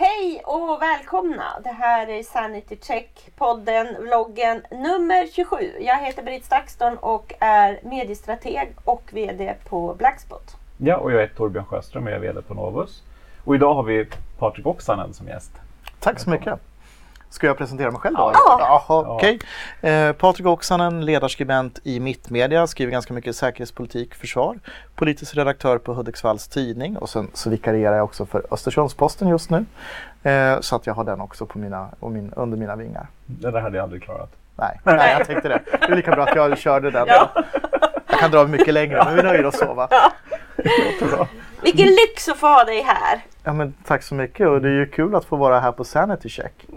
Hej och välkomna! Det här är Sanity Check podden, vloggen nummer 27. Jag heter Britt Stakston och är mediestrateg och VD på Blackspot. Ja, och jag heter Torbjörn Sjöström och jag är VD på Novus. Och idag har vi Patrik Oksanen som gäst. Tack så mycket. Ska jag presentera mig själv då? Ja. Jaha, okej. Eh, Patrik Oksanen, ledarskribent i Mittmedia, skriver ganska mycket säkerhetspolitik, försvar. Politisk redaktör på Hudiksvalls tidning och sen så vikarierar jag också för Östersundsposten just nu. Eh, så att jag har den också på mina, och min, under mina vingar. Det där hade jag aldrig klarat. Nej, nej, jag tänkte det. Det är lika bra att jag körde den. Ja. Jag kan dra mycket längre, men vi nöjer oss så va? Vilken lyx att få ha dig här! Ja, men tack så mycket och det är ju kul att få vara här på Sanity Check.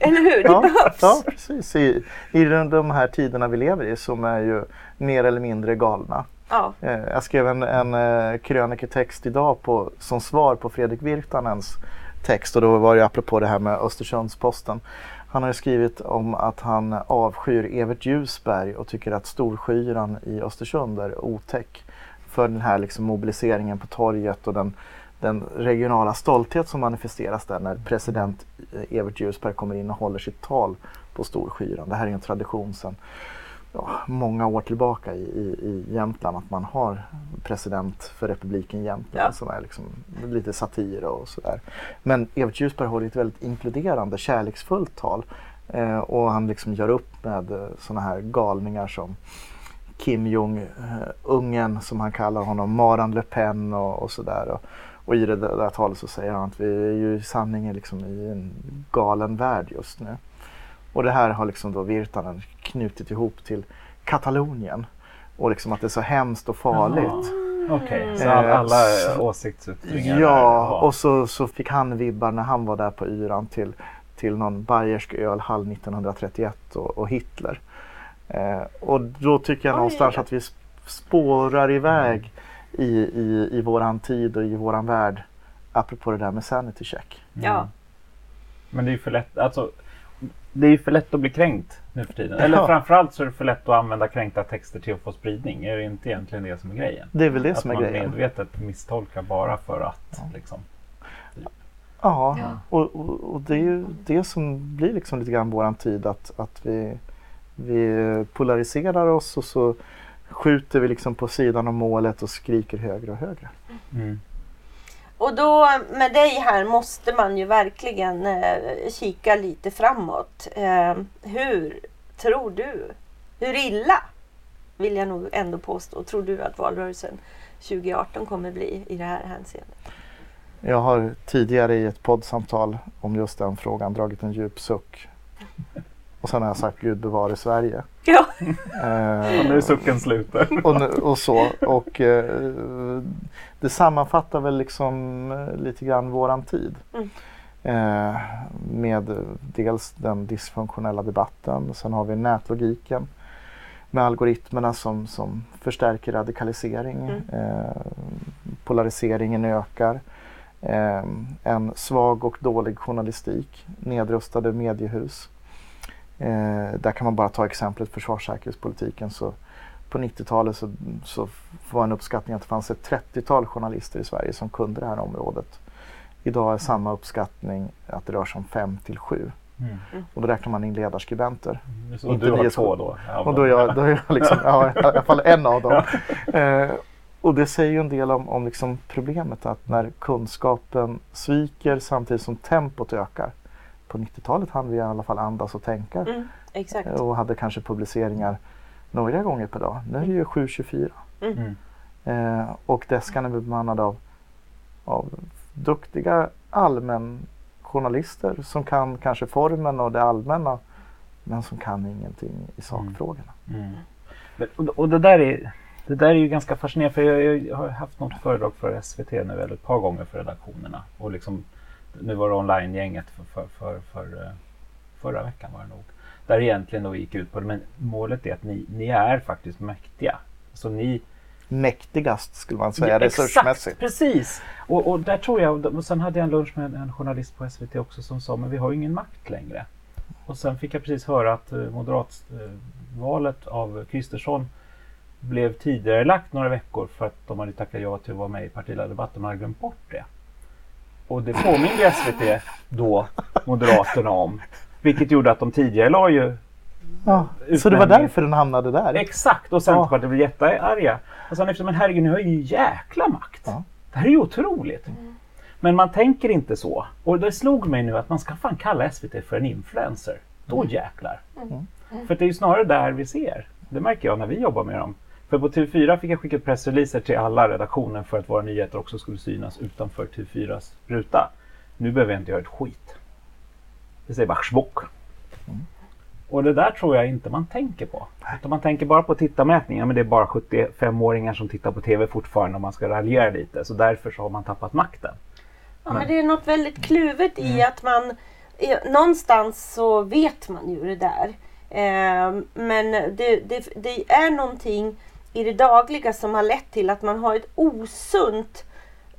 Eller hur? Det Ja, behövs! ja precis. I, I de, här tiderna vi lever i som är ju mer eller mindre galna. Ja. Eh, jag skrev en, en eh, kröniketext idag på, som svar på Fredrik Virtanens text och då var det apropå det här med Östersundsposten. Han har skrivit om att han avskyr Evert Ljusberg och tycker att Storskyran i Östersund är otäck för den här liksom mobiliseringen på torget och den, den regionala stolthet som manifesteras där när president eh, Evert Ljusberg kommer in och håller sitt tal på Storskyran. Det här är en tradition sedan ja, många år tillbaka i, i, i Jämtland att man har president för republiken Jämtland Ja. som är liksom lite satir och sådär. Men Evert Ljusberg håller ett väldigt inkluderande, kärleksfullt tal eh, och han liksom gör upp med eh, sådana här galningar som Kim Jong-ungen som han kallar honom, Maran Le Pen och, och sådär. Och, i det där, där talet så säger han att vi är ju i sanningen liksom i en galen värld just nu. Och det här har liksom då Virtanen knutit ihop till Katalonien. Och liksom att det är så hemskt och farligt. Okej, så all, Eh, alla så- åsiktsyttringar Ja, där, och så, så fick han vibbar när han var där på yran till, till någon bayersk ölhall 1931 och, och Hitler. Eh, och då tycker jag Oj, någonstans att vi sp- spårar iväg i, i, i våran tid och i våran värld. Apropå det där med sanity check. Ja. Men det är ju för lätt, alltså, det är ju för lätt att bli kränkt nu för tiden. Eller Ja. framförallt så är det för lätt att använda kränkta texter till att få spridning. Är det inte egentligen det som är grejen? Det är väl det att som är man grejen. medvetet misstolkar bara för att liksom. Ja, Ja. Och, och, och det är ju det som blir liksom lite grann våran tid att, att vi, vi polariserar oss och så skjuter vi liksom på sidan om målet och skriker högre och högre. Mm. Och då med dig här måste man ju verkligen eh, kika lite framåt. Eh, hur tror du, hur illa vill jag nog ändå påstå, tror du att valrörelsen 2018 kommer bli i det här hänseendet? Jag har tidigare i ett poddsamtal om just den frågan dragit en djup suck. Och sen har jag sagt Gud bevare Sverige. Ja. Eh, Och nu är sucken slutar. och, nu- och så. Och eh, det sammanfattar väl liksom eh, lite grann våran tid. Mm. Eh, med dels den dysfunktionella debatten. Sen har vi nätlogiken med algoritmerna som, som förstärker radikalisering. Mm. Eh, polariseringen ökar. Eh, en svag och dålig journalistik. Nedrustade mediehus. Eh, där kan man bara ta exemplet försvarssäkerhetspolitiken. Så på 90-talet så, så var en uppskattning att det fanns ett 30-tal journalister i Sverige som kunde det här området. Idag är samma uppskattning att det rör sig om 5 till 7. Mm. Och då räknar man in ledarskribenter. Och Inte du har två då? Och då är jag, då är jag liksom, ja, i alla fall en av dem. Eh, och det säger ju en del om, om liksom problemet att när kunskapen sviker samtidigt som tempot ökar. På 90-talet hann vi i alla fall andas och tänka Mm, exakt. och hade kanske publiceringar några gånger per dag. Nu är det ju 7.24. Mm. Eh, och deskan är bemannad av, av duktiga allmänjournalister som kan kanske formen och det allmänna men som kan ingenting i sakfrågorna. Mm. Och, och det där är det där är ju ganska fascinerande för jag, jag har haft något föredrag för SVT nu eller ett par gånger för redaktionerna. Och liksom, nu var det online-gänget för, för, för, för, eh, förra veckan var det nog. Där egentligen då gick ut på det. Men målet är att ni, ni är faktiskt mäktiga. Så ni, Mäktigast skulle man säga Ja, resursmässigt. Exakt, precis! Och, och där tror jag, och sen hade jag en lunch med en, en journalist på SVT också som sa, men vi har ju ingen makt längre. Och sen fick jag precis höra att eh, moderatvalet av Kristersson blev tidigare lagt några veckor för att de hade tackat ja till att vara med i partiledardebatten. Man hade glömt bort det. Och det påminde SVT då Moderaterna om. Vilket gjorde att de tidigare la ju Ja, så det var därför den hamnade där? Exakt och Centerpartiet blev jättearga. Och sen efter, men herregud, ni har ju jäkla makt. Ja. Det här är ju otroligt. Men man tänker inte så. Och det slog mig nu att man ska fan kalla SVT för en influencer. Då jäklar. För det är ju snarare där vi ser. Det märker jag när vi jobbar med dem. För på TV4 fick jag skicka pressreleaser till alla redaktioner för att våra nyheter också skulle synas utanför TV4s ruta. Nu behöver jag inte göra ett skit. Det säger bara schbock. Och det där tror jag inte man tänker på. Utan man tänker bara på tittarmätningar. Men det är bara 75-åringar som tittar på TV fortfarande om man ska raljera lite. Så därför så har man tappat makten. Ja, men det är något väldigt kluvet i att man någonstans så vet man ju det där. Eh, men det, det, det är någonting i det dagliga som har lett till att man har ett osunt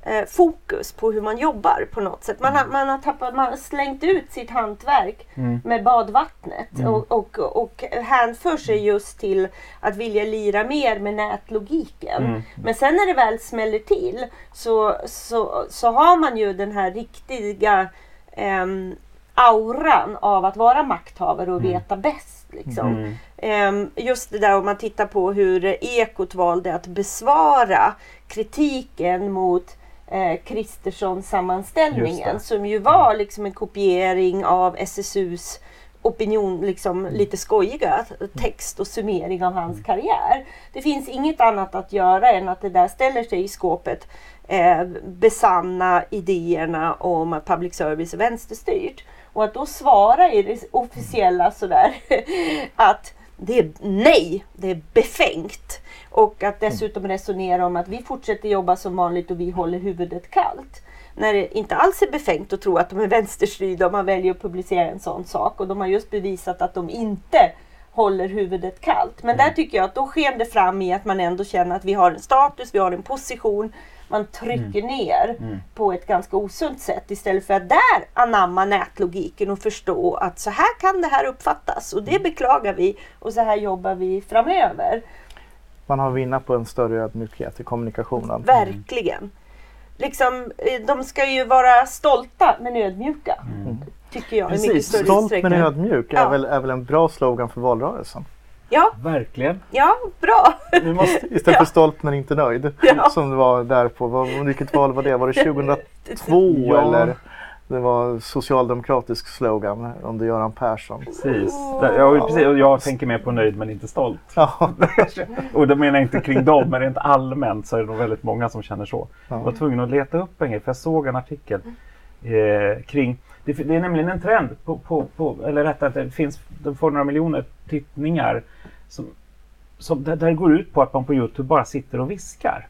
eh, fokus på hur man jobbar på något sätt. Man har, man har, tappat, man har slängt ut sitt hantverk Mm. med badvattnet och, och, och hänför sig just till att vilja lira mer med nätlogiken. Mm. Men sen när det väl smäller till så, så, så har man ju den här riktiga ehm, auran av att vara makthavare och veta bäst. Liksom. Mm. Ehm, just det där om man tittar på hur Ekot valde att besvara kritiken mot eh, Kristersson-sammanställningen som ju var liksom en kopiering av SSUs opinion, liksom lite skojiga text och summering av hans karriär. Det finns inget annat att göra än att det där ställer sig i skåpet eh, besanna idéerna om att public service är vänsterstyrt. Och att då svara i det officiella sådär att det är nej, det är befängt. Och att dessutom resonera om att vi fortsätter jobba som vanligt och vi håller huvudet kallt. När det inte alls är befängt att tro att de är vänsterstyrda om man väljer att publicera en sån sak. Och de har just bevisat att de inte håller huvudet kallt. Men där tycker jag att då sken det fram i att man ändå känner att vi har en status, vi har en position. Man trycker ner på ett ganska osunt sätt istället för att där anamma nätlogiken och förstå att så här kan det här uppfattas och det beklagar vi och så här jobbar vi framöver. Man har vinna på en större ödmjukhet i kommunikationen. Verkligen. Liksom, eh, de ska ju vara stolta men ödmjuka. Tycker jag Precis. Stolt men ödmjuk är, Ja. väl, är väl en bra slogan för valrörelsen. Ja, Verkligen. ja, bra. Vi måste, Istället för stolt men inte nöjd. Ja. Som det var där på, vad, vilket val var det? Var det 2002 Ja. eller? Det var socialdemokratisk slogan under Göran Persson. precis. Där- Ja, precis. Jag tänker mer på nöjd men inte stolt. Ja, Och det menar jag inte kring dem, men rent allmänt så är det nog väldigt många som känner så. Ja. Jag var tvungen att leta upp en grej, för jag såg en artikel eh, kring... Det, det är nämligen en trend, på, på, på, eller rättare att det finns, de får några miljoner tittningar som, som, där, där går ut på att man på Youtube bara sitter och viskar.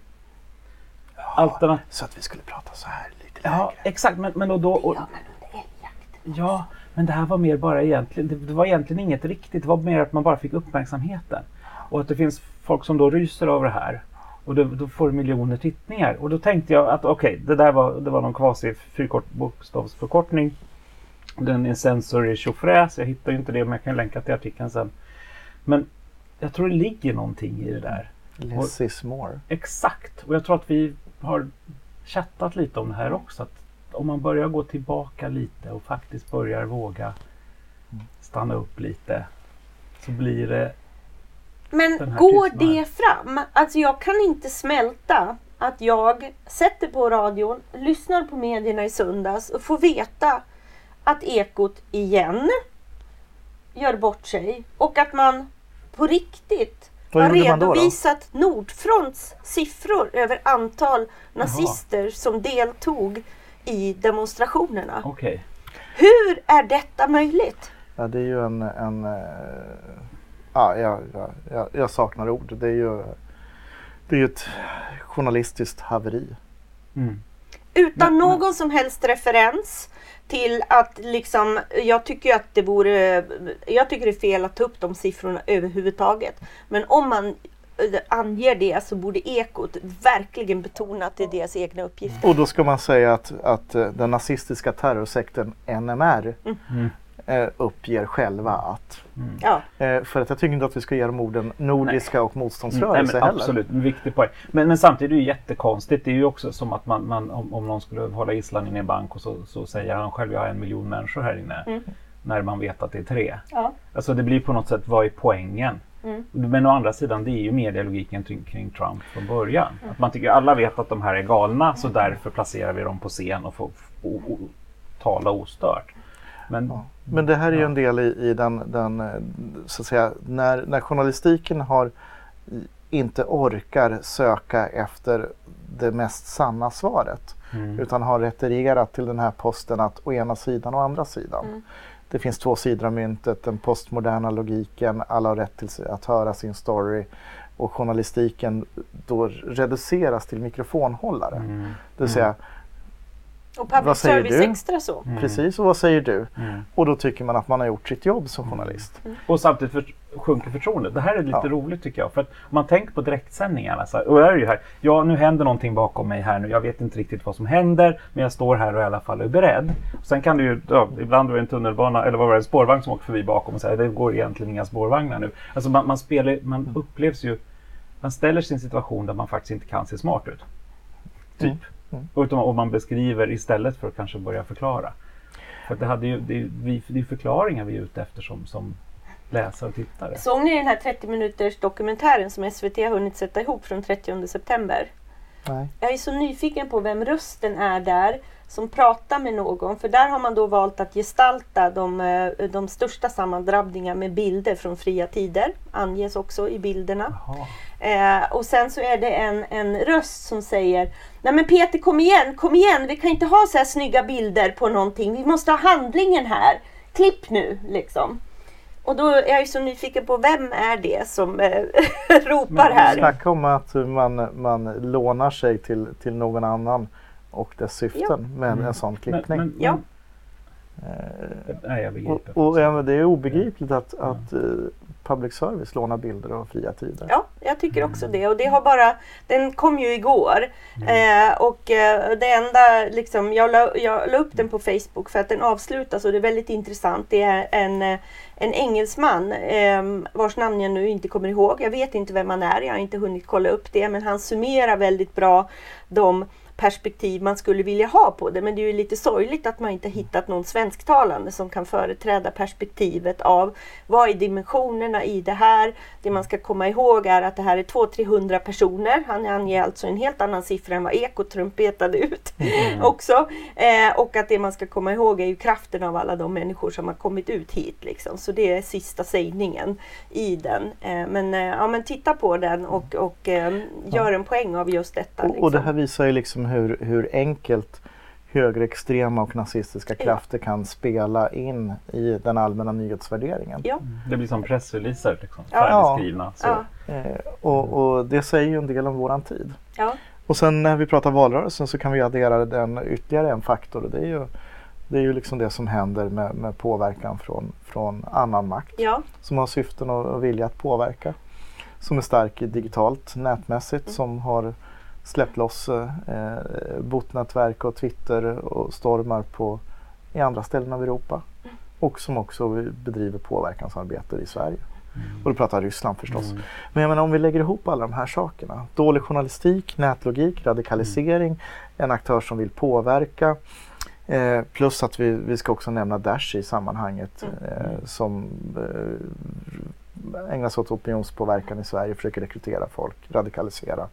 Alternat, så att vi skulle prata så här lite ja, lägre. exakt. Men, men och då, och, Ja, men. Ja, det här var mer bara egentligen, det, det var egentligen inget riktigt. Det var mer att man bara fick uppmärksamheten. Och att det finns folk som då ryser över det här. Och då, då får det miljoner tittningar. Och då tänkte jag att okej, det där var, det var någon kvasi fyrkortbokstavsförkortning. Den är en sensor i tjofräs. Jag hittar ju inte det men jag kan länka till artikeln sen. Men jag tror det ligger någonting i det där. Less is more. Exakt. Och jag tror att vi har chattat lite om det här också. Att om man börjar gå tillbaka lite och faktiskt börjar våga stanna upp lite. Så blir det... Men går det fram? Alltså jag kan inte smälta att jag sätter på radion, lyssnar på medierna i söndags och får veta att Ekot igen gör bort sig och att man på riktigt Vad har man då då? redovisat Nordfronts siffror över antal nazister som deltog i demonstrationerna. Okej. Hur är detta möjligt? Ja, det är ju en... en eh, ja, jag, jag, jag, saknar ord. Det är ju, det är ju ett journalistiskt haveri. Mm. Utan Men- men- någon som helst referens till att liksom, jag tycker att det vore, jag tycker det är fel att ta upp de siffrorna överhuvudtaget. Men om man eh, anger det så borde Ekot verkligen betona att det är deras egna uppgifter. Och då ska man säga att, att eh, den nazistiska terrorsekten NMR Mm. Eh, uppger själva att. Ja. Eh, för att jag tycker inte att vi ska ge dem orden nordiska och Mm, motståndsrörelse nej, men heller. absolut, en viktig poäng. Men, men samtidigt är det ju jättekonstigt. Det är ju också som att man, man, om, om någon skulle hålla gisslan inne i en bank och så, så säger han själv jag har en miljon människor här inne. Mm. När man vet att det är tre. Ja. Alltså det blir på något sätt, vad är poängen? Mm. Men å andra sidan, det är ju medialogiken kring, kring Trump från början. Att man tycker alla vet att de här är galna så därför placerar vi dem på scen och får och, och, tala ostört. Men Ja. Men det här är ju en del i, i den, den, eh, så att säga, när, när journalistiken har inte orkar söka efter det mest sanna svaret. Mm. Utan har retirerat till den här posten att å ena sidan och andra sidan. Mm. Det finns två sidor av myntet, den postmoderna logiken, alla har rätt till att höra sin story. Och journalistiken då reduceras till mikrofonhållare. Mm. Det vill säga, Och public Vad säger service du? extra så. Mm. precis och vad säger du? Mm. Och då tycker man att man har gjort sitt jobb som journalist. Och samtidigt för, sjunker förtroendet. Det här är lite Ja. roligt tycker jag. För att om man tänker på direktsändningarna. Så här, och är ju här. Ja, nu händer någonting bakom mig här nu. Jag vet inte riktigt vad som händer. Men jag står här och i alla fall är beredd. Och sen kan det ju, ja, ibland är det en tunnelbana eller vad var det, en spårvagn som åker förbi bakom och säger det går egentligen inga spårvagnar nu. Alltså man, man spelar, man upplevs ju, man ställer sig i en situation där man faktiskt inte kan se smart ut. Typ. Mm. Utan om man beskriver istället för att kanske börja förklara. För det, hade ju, det, är, vi, det är förklaringar vi är ute efter som, som läsare och tittare. Såg ni den här 30 minuters dokumentären som SVT har hunnit sätta ihop från 30 september? Nej. Jag är så nyfiken på vem rösten är där som pratar med någon. För där har man då valt att gestalta de, eh, de största sammandrabbningar med bilder från fria tider. Anges också i bilderna. Eh, och sen så är det en, en röst som säger Nej men Peter kom igen, kom igen, vi kan inte ha så här snygga bilder på någonting. Vi måste ha handlingen här. Klipp nu liksom. Och då är jag ju så nyfiken på vem är det som eh, ropar här. Snacka om att man, man lånar sig till, till någon annan och dess syften med Mm. en sån Men, klippning. men, Ja. Eh, Nej, jag begriper. och, och ja, men det är obegripligt att, att eh, public service lånar bilder av fria tider. Ja, jag tycker också det. Och det har bara, den kom ju igår. Eh, och eh, det enda, liksom, jag la, jag la upp den på Facebook för att den avslutas och det är väldigt intressant. Det är en, en engelsman eh, vars namn jag nu inte kommer ihåg. Jag vet inte vem han är, jag har inte hunnit kolla upp det. Men han summerar väldigt bra de perspektiv man skulle vilja ha på det. Men det är ju lite sorgligt att man inte hittat någon svensktalande som kan företräda perspektivet av vad är dimensionerna i det här. Det man ska komma ihåg är att det här är 200-300 personer. Han anger alltså en helt annan siffra än vad Ekot trumpetade ut också. Eh, och att det man ska komma ihåg är ju kraften av alla de människor som har kommit ut hit. Liksom. Så det är sista sägningen i den. Eh, men, eh, ja, men titta på den och, och eh, gör en poäng av just detta. Och, och det liksom. här visar ju liksom hur, hur enkelt högerextrema och nazistiska krafter kan spela in i den allmänna nyhetsvärderingen. Ja, Det blir som pressreleaser, liksom, Ja. färdigskrivna. Så. ja, Eh, och, och det säger ju en del om våran tid. ja. Och sen när vi pratar valrörelsen så kan vi addera den ytterligare en faktor och det är ju, det är ju liksom det som händer med, med påverkan från, från annan makt ja. som har syften och, och vilja att påverka. Som är stark digitalt, nätmässigt, som har släppt loss eh, botnätverk och Twitter och stormar på, i andra ställen av Europa. Och som också bedriver påverkansarbete i Sverige. Och då pratar Ryssland förstås. Mm. Men jag menar om vi lägger ihop alla de här sakerna. Dålig journalistik, nätlogik, radikalisering, en aktör som vill påverka. Eh, plus att vi, vi ska också nämna Daesh i sammanhanget eh, som eh, ägnar sig åt opinionspåverkan i Sverige, försöker rekrytera folk, radikalisera.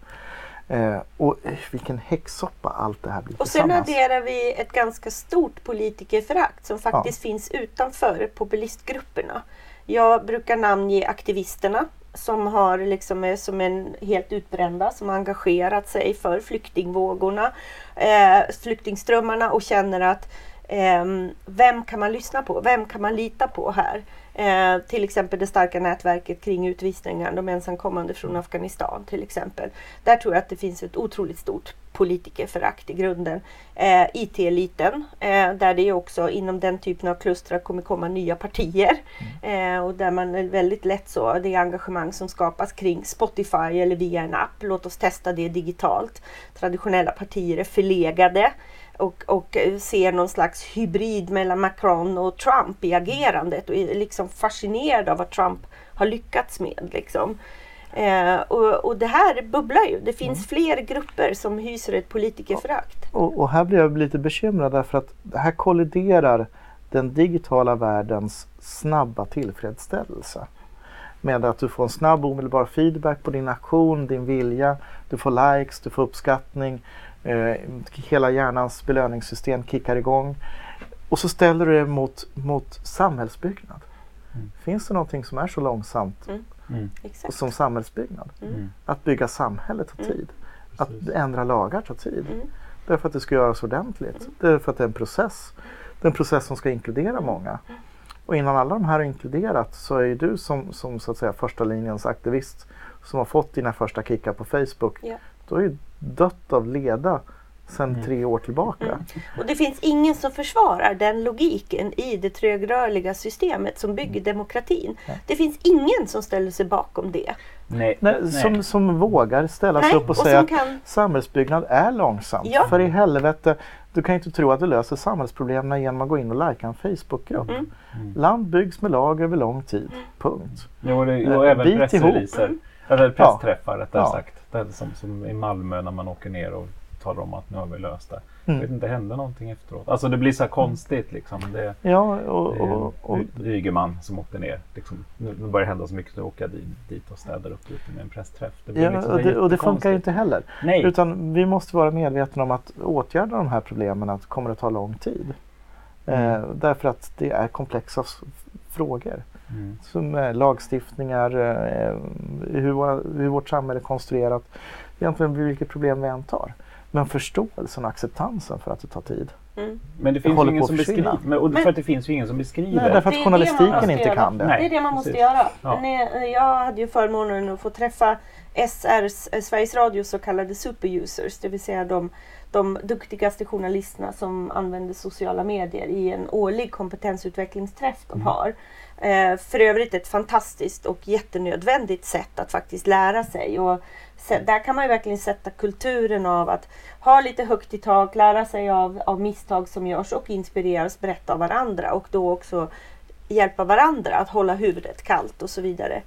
Eh, och eh, vilken häxsoppa allt det här blir Och sen adderar vi ett ganska stort politikerförakt som faktiskt finns utanför populistgrupperna. Jag brukar namnge aktivisterna som har liksom är som en helt utbrända som har engagerat sig för flyktingvågorna, eh, flyktingströmmarna och känner att ehm, vem kan man lyssna på? Vem kan man lita på här? Eh, till exempel det starka nätverket kring utvisningar, de ensamkommande från Afghanistan till exempel. Där tror jag att det finns ett otroligt stort politikerförakt i grunden. Eh, IT-eliten, eh, där det också inom den typen av klustrar kommer komma nya partier. Eh, och där man är väldigt lätt så, det engagemang som skapas kring Spotify eller via en app. Låt oss testa det digitalt. Traditionella partier är förlegade och, och ser någon slags hybrid mellan Macron och Trump i agerandet och är liksom fascinerad av vad Trump har lyckats med. Liksom. Eh, och, och det här bubblar ju. Det finns fler grupper som hyser ett politikerförakt. Och, och här blir jag lite bekymrad därför att här kolliderar den digitala världens snabba tillfredsställelse med att du får en snabb omedelbar feedback på din aktion, din vilja, du får likes, du får uppskattning, eh, hela hjärnans belöningssystem kickar igång. Och så ställer du det mot, mot samhällsbyggnad. Mm. Finns det någonting som är så långsamt Mm. Mm. Som samhällsbyggnad? Mm. Att bygga samhället tar Mm. tid. Att ändra lagar tar tid. Mm. Därför att det ska göras ordentligt. Därför att det är en process. Det är en process som ska inkludera många. Och innan alla de här är inkluderat så är ju du som, som så att säga första linjens aktivist som har fått dina första kickar på Facebook. Du har ju dött av leda sedan Mm. tre år tillbaka. Mm. Och det finns ingen som försvarar den logiken i det trögrörliga systemet som bygger demokratin. Ja. Det finns ingen som ställer sig bakom det. Nej, Nej, nej. som, som vågar ställa sig Nej, upp och, och säga att kan... samhällsbyggnad är långsamt. Ja. För i helvete, du kan inte tro att du löser samhällsproblemen genom att gå in och likea en Facebookgrupp. Mm. Mm. Land byggs med lag över lång tid. Punkt. Jo, det, jo, Eh, även pressreleaser. Eller pressträffar rättare Ja. sagt. Är som, som i Malmö när man åker ner och talar om att nu har vi löst det. Mm. Jag vet inte, det hände någonting efteråt. Alltså det blir så här konstigt liksom. Det, Ja, och, det och, och, Ygeman som åkte ner. Liksom, nu, nu börjar det hända så mycket så åker dit, dit och städar upp lite med en pressträff. Det ja, liksom och, det, och det funkar ju inte heller. Nej, Utan vi måste vara medvetna om att åtgärda de här problemen att kommer att ta lång tid. Mm. Eh, därför att det är komplexa frågor. Mm. Som eh, lagstiftningar, eh, hur, våra, hur vårt samhälle är konstruerat. Egentligen vilket problem vi än tar. Men förståelsen och acceptansen för att det tar tid. Mm. men det finns håller ju ingen på som beskriver. Men, och Men- för att det finns ju ingen som beskriver. Nej, därför att journalistiken inte göra. kan det. Nej. Det är det man måste precis. göra. Ja. Ni- Jag hade ju förmånen att få träffa SRs, eh, Sveriges Radios så kallade superusers, det vill säga de, de duktigaste journalisterna som använder sociala medier i en årlig kompetensutvecklingsträff de Mm. har. Eh, för övrigt ett fantastiskt och jättenödvändigt sätt att faktiskt lära sig. Och där kan man ju verkligen sätta kulturen av att ha lite högt i tak, lära sig av, av misstag som görs och inspireras, berätta av varandra och då också hjälpa varandra att hålla huvudet kallt och så vidare.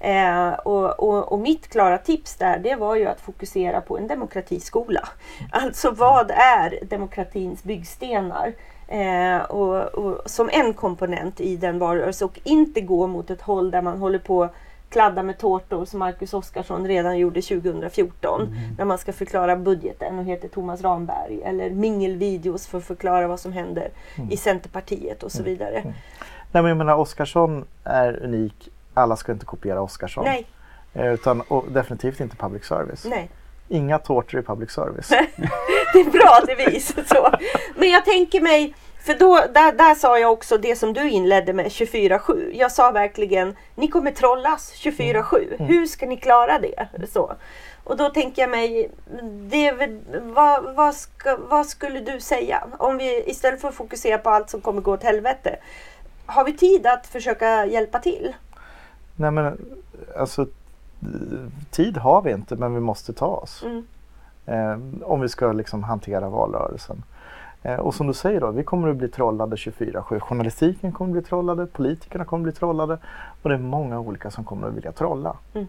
Eh, och, och, och mitt klara tips där det var ju att fokusera på en demokratiskola. Alltså vad är demokratins byggstenar? Eh, och, och, som en komponent i den varelsen och inte gå mot ett håll där man håller på kladda med tårtor som Marcus Oskarsson redan gjorde 2014 Mm. när man ska förklara budgeten och heter Thomas Ramberg eller mingelvideos för att förklara vad som händer Mm. i Centerpartiet och så vidare. Nej men jag menar Oskarsson är unik. Alla ska inte kopiera Oskarsson. Nej, Eh, Utan, och definitivt inte public service. nej. Inga tårtor i public service. Det är bra devis. Så. Men jag tänker mig, för då, där, där sa jag också det som du inledde med 24-7. Jag sa verkligen, ni kommer trollas 24-7. Hur ska ni klara det? Så. Och då tänker jag mig, det, vad, vad, ska, vad skulle du säga? Om vi istället för att fokusera på allt som kommer gå åt helvete. Har vi tid att försöka hjälpa till? Nej men alltså tid har vi inte men vi måste ta oss. Mm. Eh, om vi ska liksom hantera valrörelsen. Eh, och som du säger då, vi kommer att bli trollade 24-7. Journalistiken kommer att bli trollade, politikerna kommer att bli trollade och det är många olika som kommer att vilja trolla. Mm.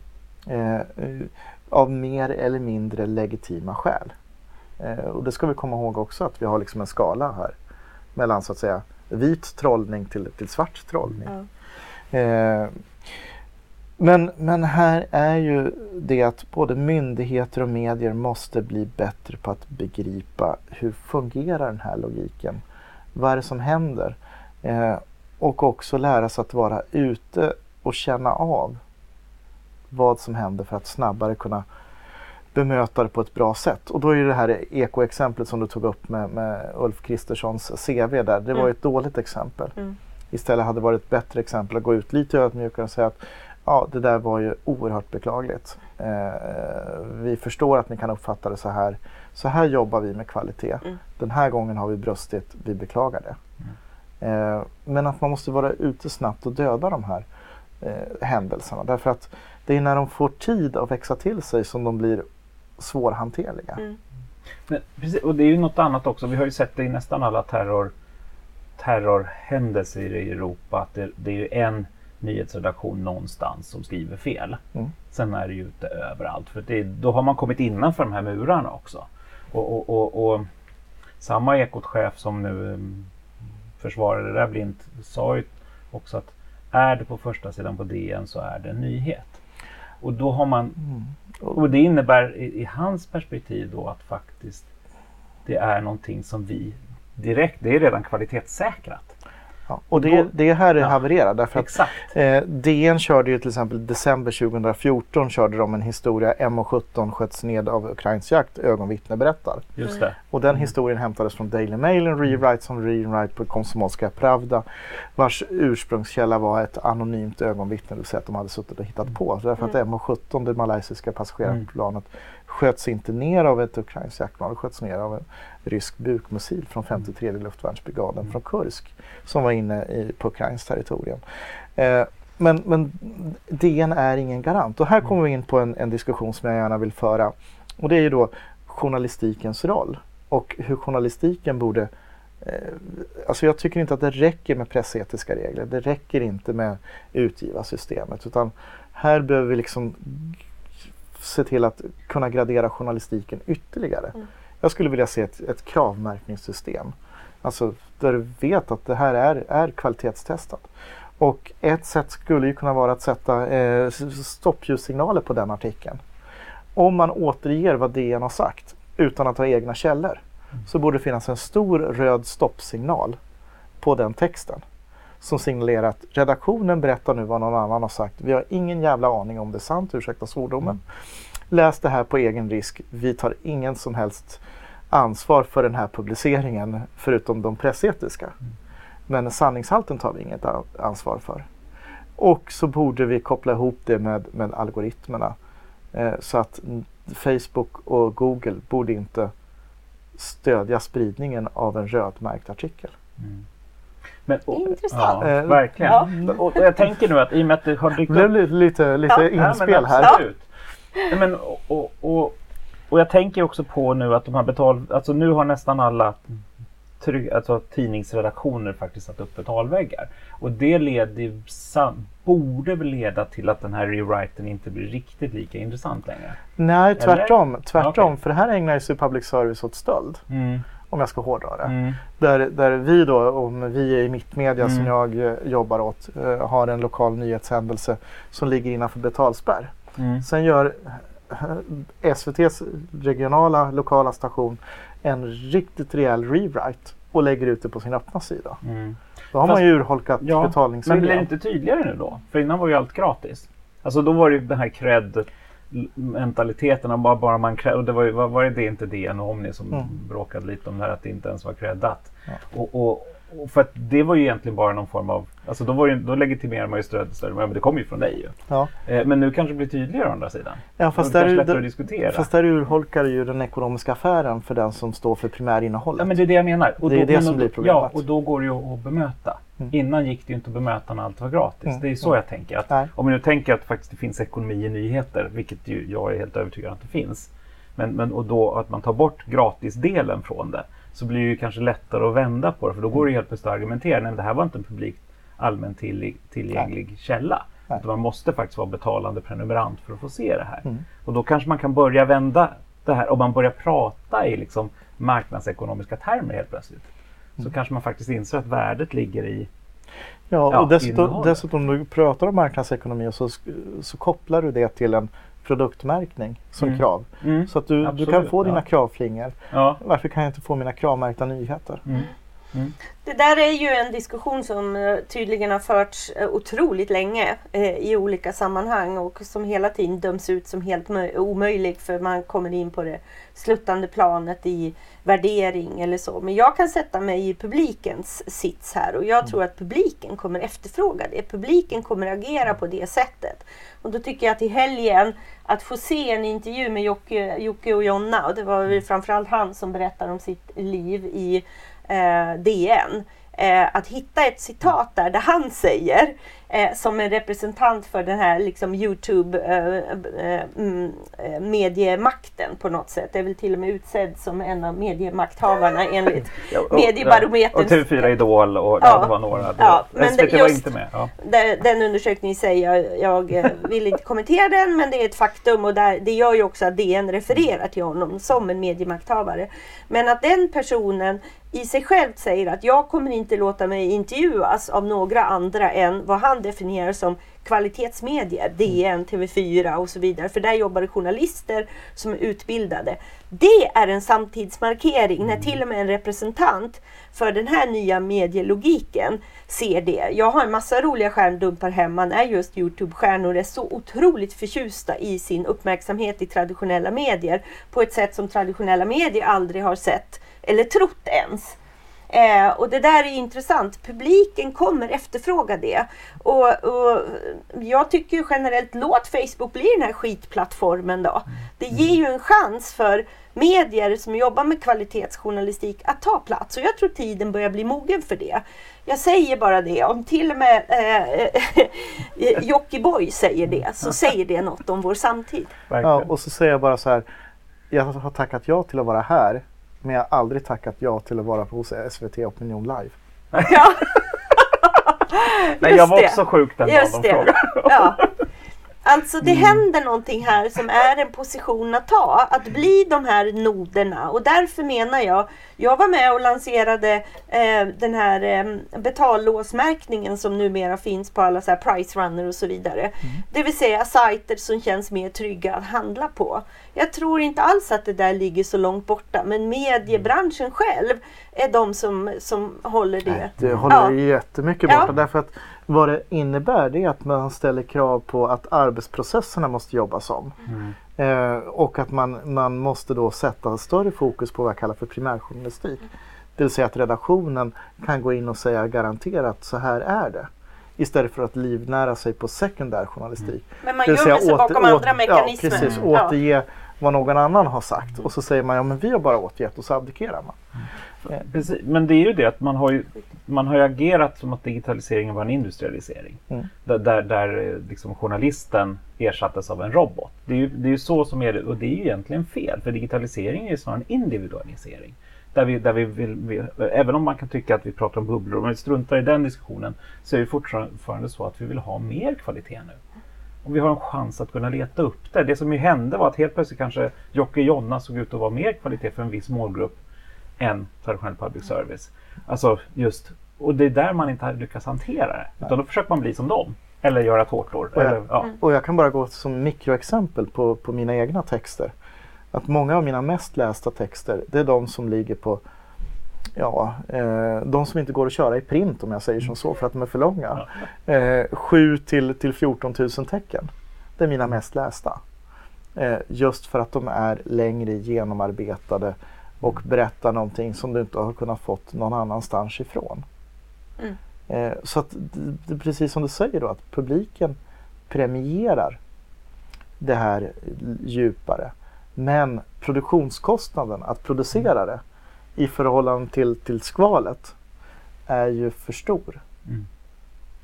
Eh, av mer eller mindre legitima skäl. Eh, och det ska vi komma ihåg också att vi har liksom en skala här mellan så att säga vit trollning till, till svart trollning. Ja. Men, men här är ju det att både myndigheter och medier måste bli bättre på att begripa hur fungerar den här logiken? Vad är det som händer? Eh, och också lära sig att vara ute och känna av vad som händer för att snabbare kunna bemöta det på ett bra sätt. Och då är ju det här ekoexemplet som du tog upp med, med Ulf Kristerssons CV där, det var Mm. ju ett dåligt exempel. Mm. Istället hade det varit ett bättre exempel att gå ut lite ödmjukare och säga att ja, det där var ju oerhört beklagligt. Eh, vi förstår att ni kan uppfatta det så här. Så här jobbar vi med kvalitet. Mm. Den här gången har vi brustit, vi beklagar det. Eh, men att man måste vara ute snabbt och döda de här eh, händelserna. Därför att det är när de får tid att växa till sig som de blir svårhanterliga. Mm. Men, precis, och det är ju något annat också. Vi har ju sett det i nästan alla terror, terrorhändelser i Europa. Att det, det är ju en nyhetsredaktion någonstans som skriver fel. Mm. Sen är det ju inte överallt. För det, då har man kommit innanför de här murarna också. Och, och, och, och samma Ekot-chef som nu um, försvarade det där blint sa ju också att är det på första sidan på DN så är det en nyhet. Och då har man Mm. och det innebär i, i hans perspektiv då att faktiskt det är någonting som vi direkt, det är redan kvalitetssäkrat. Ja, och det, Då- det är här det Ja. havererar därför att Exakt. Eh, DN körde ju till exempel december 2014 körde de en historia MH17 sköts ned av ukrainsk jakt, ögonvittne berättar. Just det. Och den historien hämtades från Daily Mail, en rewrite som rewrite på Komsomolska Pravda vars ursprungskälla var ett anonymt ögonvittne, det vill säga att de hade suttit och hittat på. Därför att MH17, det malaysiska passagerarplanet, sköts inte ner av ett ukrainskt jaktplan, det sköts ner av en rysk bukmissil från 53 luftvärnsbrigaden från Kursk som var inne i, på ukrainskt territorium. Eh, men, men DN är ingen garant och här kommer vi in på en, en diskussion som jag gärna vill föra och det är ju då journalistikens roll och hur journalistiken borde eh, Alltså jag tycker inte att det räcker med pressetiska regler. Det räcker inte med utgivarsystemet utan här behöver vi liksom se till att kunna gradera journalistiken ytterligare. Mm. Jag skulle vilja se ett, ett kravmärkningssystem. Alltså där du vet att det här är, är kvalitetstestat. Och ett sätt skulle ju kunna vara att sätta eh, stoppljussignaler på den artikeln. Om man återger vad DN har sagt utan att ha egna källor så borde det finnas en stor röd stoppsignal på den texten som signalerar att redaktionen berättar nu vad någon annan har sagt. Vi har ingen jävla aning om det är sant, ursäkta svordomen. Läs det här på egen risk. Vi tar ingen som helst ansvar för den här publiceringen förutom de pressetiska. Men sanningshalten tar vi inget ansvar för. Och så borde vi koppla ihop det med, med algoritmerna. Eh, så att Facebook och Google borde inte stödja spridningen av en rödmärkt artikel. Mm. Men, och, Intressant. Ja, Eh, verkligen. Ja. Och, och jag tänker nu att i och med att det har dykt Det blev upp lite, lite, lite Ja, Ja, men inspel här. absolut. Nej, men, och, och, och, och jag tänker också på nu att de här betal... Alltså nu har nästan alla tryck, alltså tidningsredaktioner faktiskt satt upp betalväggar. Och det leder, ju borde väl leda till att den här rewriten inte blir riktigt lika intressant längre. Nej, tvärtom. tvärtom Okej. För det här ägnar sig public service åt stöld. Mm. Om jag ska hårdra det. Mm. Där, där vi då, om vi är i Mittmedia som Mm. jag eh, jobbar åt, eh, har en lokal nyhetshändelse som ligger innanför betalspärr. Mm. Sen gör eh, SVTs regionala lokala station en riktigt rejäl rewrite och lägger ut det på sin öppna sida. Mm. Då har Fast- man ju urholkat Ja, Men blir betalningsviljan. det inte tydligare nu då? För innan var ju allt gratis. Alltså då var det ju den här cred mentaliteten om bara, bara man och det var, ju, var, var det inte DN och Omni som Mm. bråkade lite om det här att det inte ens var creddat. Ja. Och, och, och för att det var ju egentligen bara någon form av, alltså då, var ju, då legitimerar man ju stödet men det kommer ju från dig ju. Ja. Eh, men nu kanske det blir tydligare å andra sidan. Ja, fast där, lättare att diskutera. fast där urholkar ju den ekonomiska affären för den som står för primärinnehållet. Ja, men det är det jag menar. Och Det är då, det som då- blir problemet. Ja, och då går det ju att bemöta. Mm. Innan gick det ju inte att bemöta när allt var gratis. Mm. Det är så jag tänker. Att Nej. om vi nu tänker att faktiskt det finns ekonomi i nyheter, vilket ju jag är helt övertygad om att det finns. Men, men och då att man tar bort gratisdelen från det så blir det ju kanske lättare att vända på det. För då går det ju helt plötsligt att argumentera. Nej, det här var inte en publikt allmänt till, tillgänglig källa. Nej. Man måste faktiskt vara betalande prenumerant för att få se det här. Mm. Och då kanske man kan börja vända det här. Om man börjar prata i liksom marknadsekonomiska termer helt plötsligt. Mm. Så kanske man faktiskt inser att värdet ligger i... Ja, Ja, och dessutom, dessutom du pratar om marknadsekonomi så, så kopplar du det till en produktmärkning som Mm. krav. Mm. Så att du, du Absolut, kan få dina ja. kravflingor. Ja. Varför kan jag inte få mina kravmärkta nyheter? Mm. Det där är ju en diskussion som eh, tydligen har förts eh, otroligt länge eh, i olika sammanhang och som hela tiden döms ut som helt mö- omöjlig för man kommer in på det sluttande planet i värdering eller så. Men jag kan sätta mig i publikens sits här och jag tror att publiken kommer efterfråga det. Publiken kommer agera på det sättet. Och då tycker jag att i helgen att få se en intervju med Jocke, Jocke och Jonna och det var väl framförallt han som berättar om sitt liv i eh, DN. Eh, att hitta ett citat där, där han säger eh, som en representant för den här liksom, Youtube eh, eh, mm, eh, på något sätt. Är väl till och med utsedd som en av mediemakthavarna enligt Ja, och- Mediebarometern. Och TV4 Idol och Ja. det var några. Det, Ja, men SVT det- var inte med. Ja. Den, den undersökningen säger jag, jag eh, vill inte kommentera den men det är ett faktum och där, det gör ju också att DN refererar till honom som en mediemakthavare. Men att den personen i sig själv säger att jag kommer inte låta mig intervjuas av några andra än vad han definierar som kvalitetsmedier, DN, TV4 och så vidare. För där jobbar det journalister som är utbildade. Det är en samtidsmarkering när till och med en representant för den här nya medielogiken ser det. Jag har en massa roliga stjärndumpar hemma när just Youtube-stjärnor är så otroligt förtjusta i sin uppmärksamhet i traditionella medier på ett sätt som traditionella medier aldrig har sett eller trott ens. Eh, och det där är intressant. Publiken kommer efterfråga det. Och, och jag tycker generellt, låt Facebook bli den här skitplattformen då. Det ger ju en chans för medier som jobbar med kvalitetsjournalistik att ta plats. Och jag tror tiden börjar bli mogen för det. Jag säger bara det, om till och med eh, Jockiboi säger det, så säger det något om vår samtid. Ja, och så säger jag bara så här. Jag har tackat ja till att vara här. Men jag har aldrig tackat ja till att vara hos SVT Opinion Live. Ja. Nej, jag var också sjuk den dagen Just de det. frågade. Ja. Alltså det Mm. händer någonting här som är en position att ta. Att bli de här noderna. Och därför menar jag, jag var med och lanserade eh, den här eh, betallåsmärkningen som numera finns på alla så här price runner och så vidare. Mm. Det vill säga sajter som känns mer trygga att handla på. Jag tror inte alls att det där ligger så långt borta. Men mediebranschen själv är de som, som håller det. Det håller Ja. jättemycket Ja. borta. Därför att vad det innebär det är att man ställer krav på att arbetsprocesserna måste jobbas om. Mm. Eh, och att man, man måste då sätta större fokus på vad jag kallar för primärjournalistik. Det vill säga att redaktionen kan gå in och säga garanterat så här är det. Istället för att livnära sig på sekundär journalistik. Men man Det vill säga gömmer sig åter- bakom åt- andra mekanismer. Ja, precis. Ja. Återge vad någon annan har sagt. Och så säger man ja men vi har bara återgett och så abdikerar man. Precis. Men det är ju det att man har ju, man har agerat som att digitaliseringen var en industrialisering. Mm. Där, där, där eh, liksom journalisten ersattes av en robot. Det är ju, det är ju så som är det och det är ju egentligen fel. För digitalisering är ju snarare en individualisering. Där vi, där vi vill, vi, även om man kan tycka att vi pratar om bubblor, om vi struntar i den diskussionen, så är det fortfarande så att vi vill ha mer kvalitet nu. Och vi har en chans att kunna leta upp det. Det som ju hände var att helt plötsligt kanske Jocke Jonna såg ut att vara mer kvalitet för en viss målgrupp än traditionell public service. Alltså just, och det är där man inte har lyckats hantera det. Utan då försöker man bli som dem. Eller göra tårtor. Och jag- Eller, ja. Och jag kan bara gå som mikroexempel på, på mina egna texter. Att många av mina mest lästa texter det är de som ligger på Ja, eh, de som inte går att köra i print om jag säger som så för att de är för långa. Eh, 7 till, till 14 000 tecken. Det är mina mest lästa. Eh, just för att de är längre genomarbetade och berättar någonting som du inte har kunnat fått någon annanstans ifrån. Mm. Eh, så att det, det är precis som du säger då att publiken premierar det här djupare. Men produktionskostnaden att producera det i förhållande till, till skvalet är ju för stor. Mm.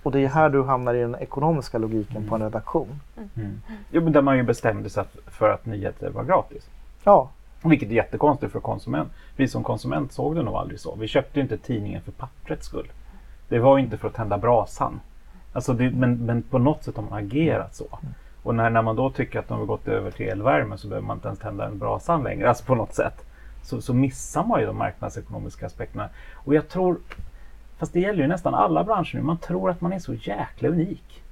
Och det är här du hamnar i den ekonomiska logiken på en redaktion. Mm. Jo, men där man ju bestämde sig att- för att nyheter var gratis. Ja, vilket är jättekonstigt för konsument. Vi som konsument såg det nog aldrig så. Vi köpte ju inte tidningen för papprets skull. Det var ju inte för att tända brasan. Alltså det, men, men på något sätt har man agerat så. Och när, när man då tycker att de har gått över till elvärme så behöver man inte ens tända en brasan längre. Alltså på något sätt. Så, så missar man ju de marknadsekonomiska aspekterna. Och jag tror, fast det gäller ju nästan alla branscher nu, man tror att man är så jäkla unik.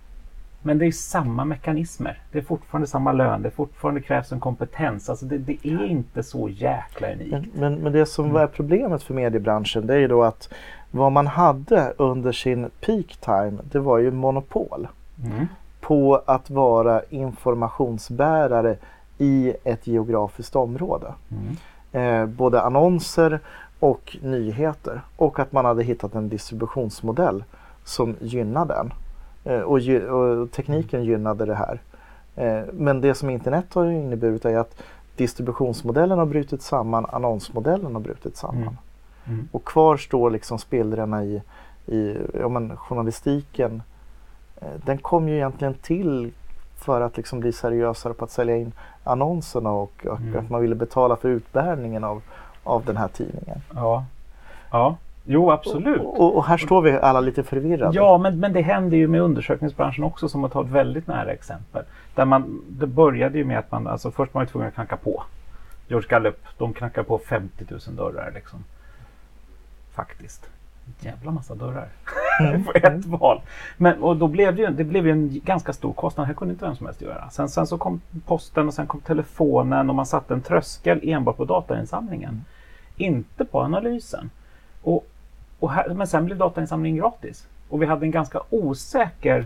Men det är samma mekanismer. Det är fortfarande samma lön. Det fortfarande krävs en kompetens. Alltså det, det är inte så jäkla unikt. men, men, men det som är problemet för mediebranschen det är ju då att vad man hade under sin peak time det var ju monopol Mm. på att vara informationsbärare i ett geografiskt område. Mm. eh, både annonser och nyheter. Och att man hade hittat en distributionsmodell som gynnade den. Eh, och, och tekniken gynnade det här. Eh, men det som internet har inneburit är att distributionsmodellen har brutit samman, annonsmodellen har brutit samman. Mm. Mm. Och kvar står liksom spillrorna i, i ja, men journalistiken eh, den kom ju egentligen till för att liksom bli seriösare på att sälja in annonserna och, och Mm. att man ville betala för utbärningen av, av den här tidningen. Ja. Ja, jo absolut. Och, och, här står vi alla lite förvirrade. Ja, men, men det händer ju med undersökningsbranschen också som att ta ett väldigt nära exempel. Där man, det började ju med att man, alltså först var man tvungen att knacka på. George Gallup, de knackar på 50 000 dörrar liksom. Faktiskt. Jävla massa dörrar. på ett val. Men, och då blev det ju, det blev ju en ganska stor kostnad. Det här kunde inte vem som helst göra. Sen, sen så kom posten och sen kom telefonen och man satte en tröskel enbart på datainsamlingen. Inte på analysen. Och, och här, men sen blev datainsamlingen gratis. Och vi hade en ganska osäker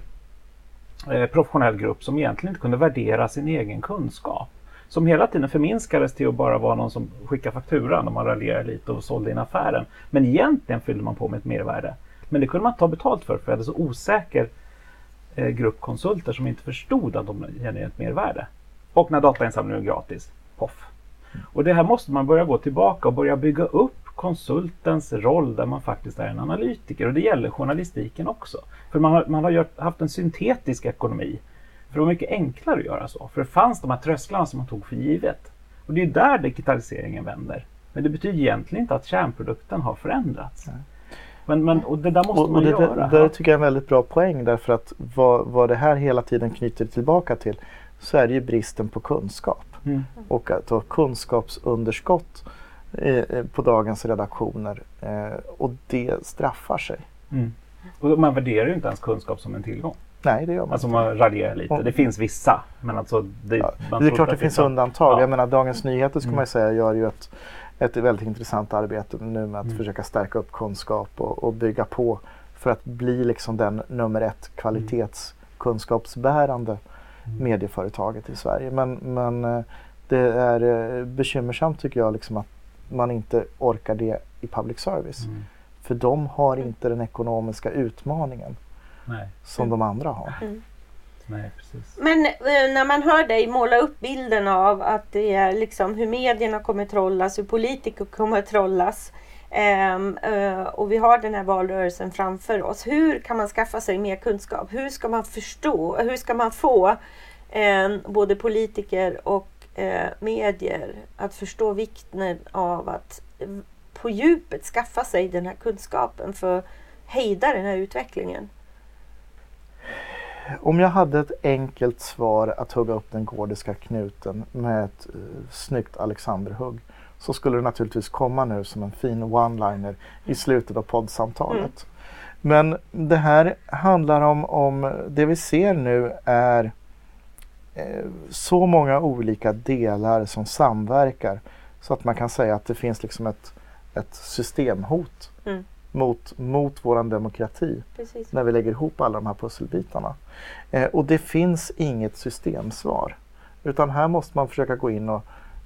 eh, professionell grupp som egentligen inte kunde värdera sin egen kunskap. Som hela tiden förminskades till att bara vara någon som skickar fakturan och man raljerar lite och sålde in affären. Men egentligen fyllde man på med ett mervärde. Men det kunde man inte ta betalt för för vi hade så osäker eh, grupp konsulter som inte förstod att de genererade ett mervärde. Och när datainsamlingen var gratis, poff. Och det här måste man börja gå tillbaka och börja bygga upp konsultens roll där man faktiskt är en analytiker. Och det gäller journalistiken också. För man har, man har gjort, haft en syntetisk ekonomi. För det var mycket enklare att göra så. För det fanns de här trösklarna som man tog för givet. Och det är där digitaliseringen vänder. Men det betyder egentligen inte att kärnprodukten har förändrats. Men, men, och det där måste Och, och man det, göra. det, det tycker jag är en välväldigt bra poäng därför att vad, vad det här hela tiden knyter tillbaka till så är det ju bristen på kunskap Mm. och att ha kunskapsunderskott på dagens redaktioner eh, och det straffar sig. Mm. Och man värderar ju inte ens kunskap som en tillgång. Nej, det gör man Alltså inte. man raljerar lite. Och- Det finns vissa. Men alltså det, Ja, man det är klart att det finns undantag. Ja. Jag menar Dagens Nyheter ska Mm. man säga gör ju ett, ett väldigt intressant arbete nu med att Mm. försöka stärka upp kunskap och, och bygga på för att bli liksom den nummer ett kvalitetskunskapsbärande Mm. medieföretaget i Sverige. Men, men eh, det är eh, bekymmersamt tycker jag liksom att man inte orkar det i public service. Mm. För de har inte den ekonomiska utmaningen Nej, som de andra har. nej precis. Men eh, när man hör dig måla upp bilden av att det är liksom hur medierna kommer trollas, hur politiker kommer trollas. ehm, eh, och vi har den här valrörelsen framför oss. Hur kan man skaffa sig mer kunskap? Hur ska man förstå? Hur ska man få eh, både politiker och eh, medier att förstå vikten av att eh, på djupet skaffa sig den här kunskapen för att hejda den här utvecklingen? Om jag hade ett enkelt svar att hugga upp den gordiska knuten med ett uh, snyggt Alexanderhugg så skulle det naturligtvis komma nu som en fin one-liner i slutet av poddsamtalet. Men det här handlar om, om det vi ser nu är eh, så många olika delar som samverkar så att man kan säga att det finns liksom ett, ett systemhot Mm. mot, mot våran demokrati Precis. när vi lägger ihop alla de här pusselbitarna. Eh, och det finns inget systemsvar. Utan här måste man försöka gå in och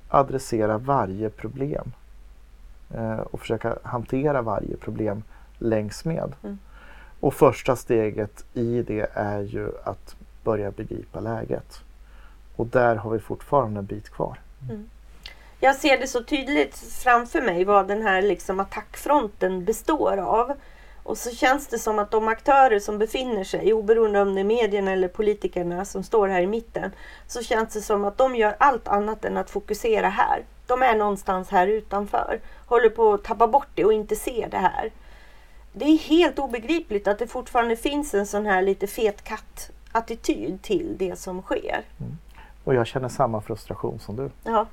adressera varje problem. Eh, och försöka hantera varje problem längs med. Mm. Och första steget i det är ju att börja begripa läget. Och där har vi fortfarande en bit kvar. Jag ser det så tydligt framför mig vad den här liksom attackfronten består av. Och så känns det som att de aktörer som befinner sig, oberoende om det är medierna eller politikerna som står här i mitten, så känns det som att de gör allt annat än att fokusera här. De är någonstans här utanför, håller på att tappa bort det och inte ser det här. Det är helt obegripligt att det fortfarande finns en sån här lite fet katt-attityd till det som sker. Och jag känner samma frustration som du. Ja.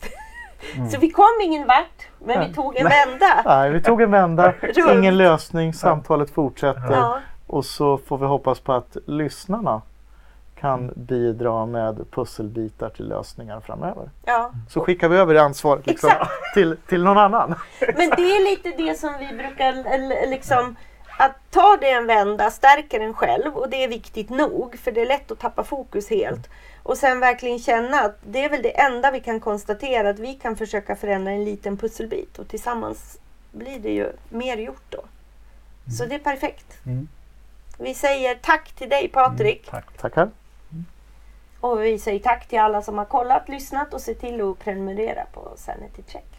Så vi kom ingen vart, men vi Nej. tog en vända. Nej, vi tog en vända, ingen lösning, samtalet fortsätter. Ja. Och så får vi hoppas på att lyssnarna kan bidra med pusselbitar till lösningar framöver. Ja. Så skickar vi över det ansvaret liksom, till, till någon annan. Men det är lite det som vi brukar liksom att ta det en vända stärker en själv och det är viktigt nog för det är lätt att tappa fokus helt. Och sen verkligen känna att det är väl det enda vi kan konstatera att vi kan försöka förändra en liten pusselbit och tillsammans blir det ju mer gjort då. Så det är perfekt. Mm. Vi säger tack till dig Patrik Tack. Tackar. och vi säger tack till alla som har kollat, lyssnat och se till att prenumerera på Sanity Check.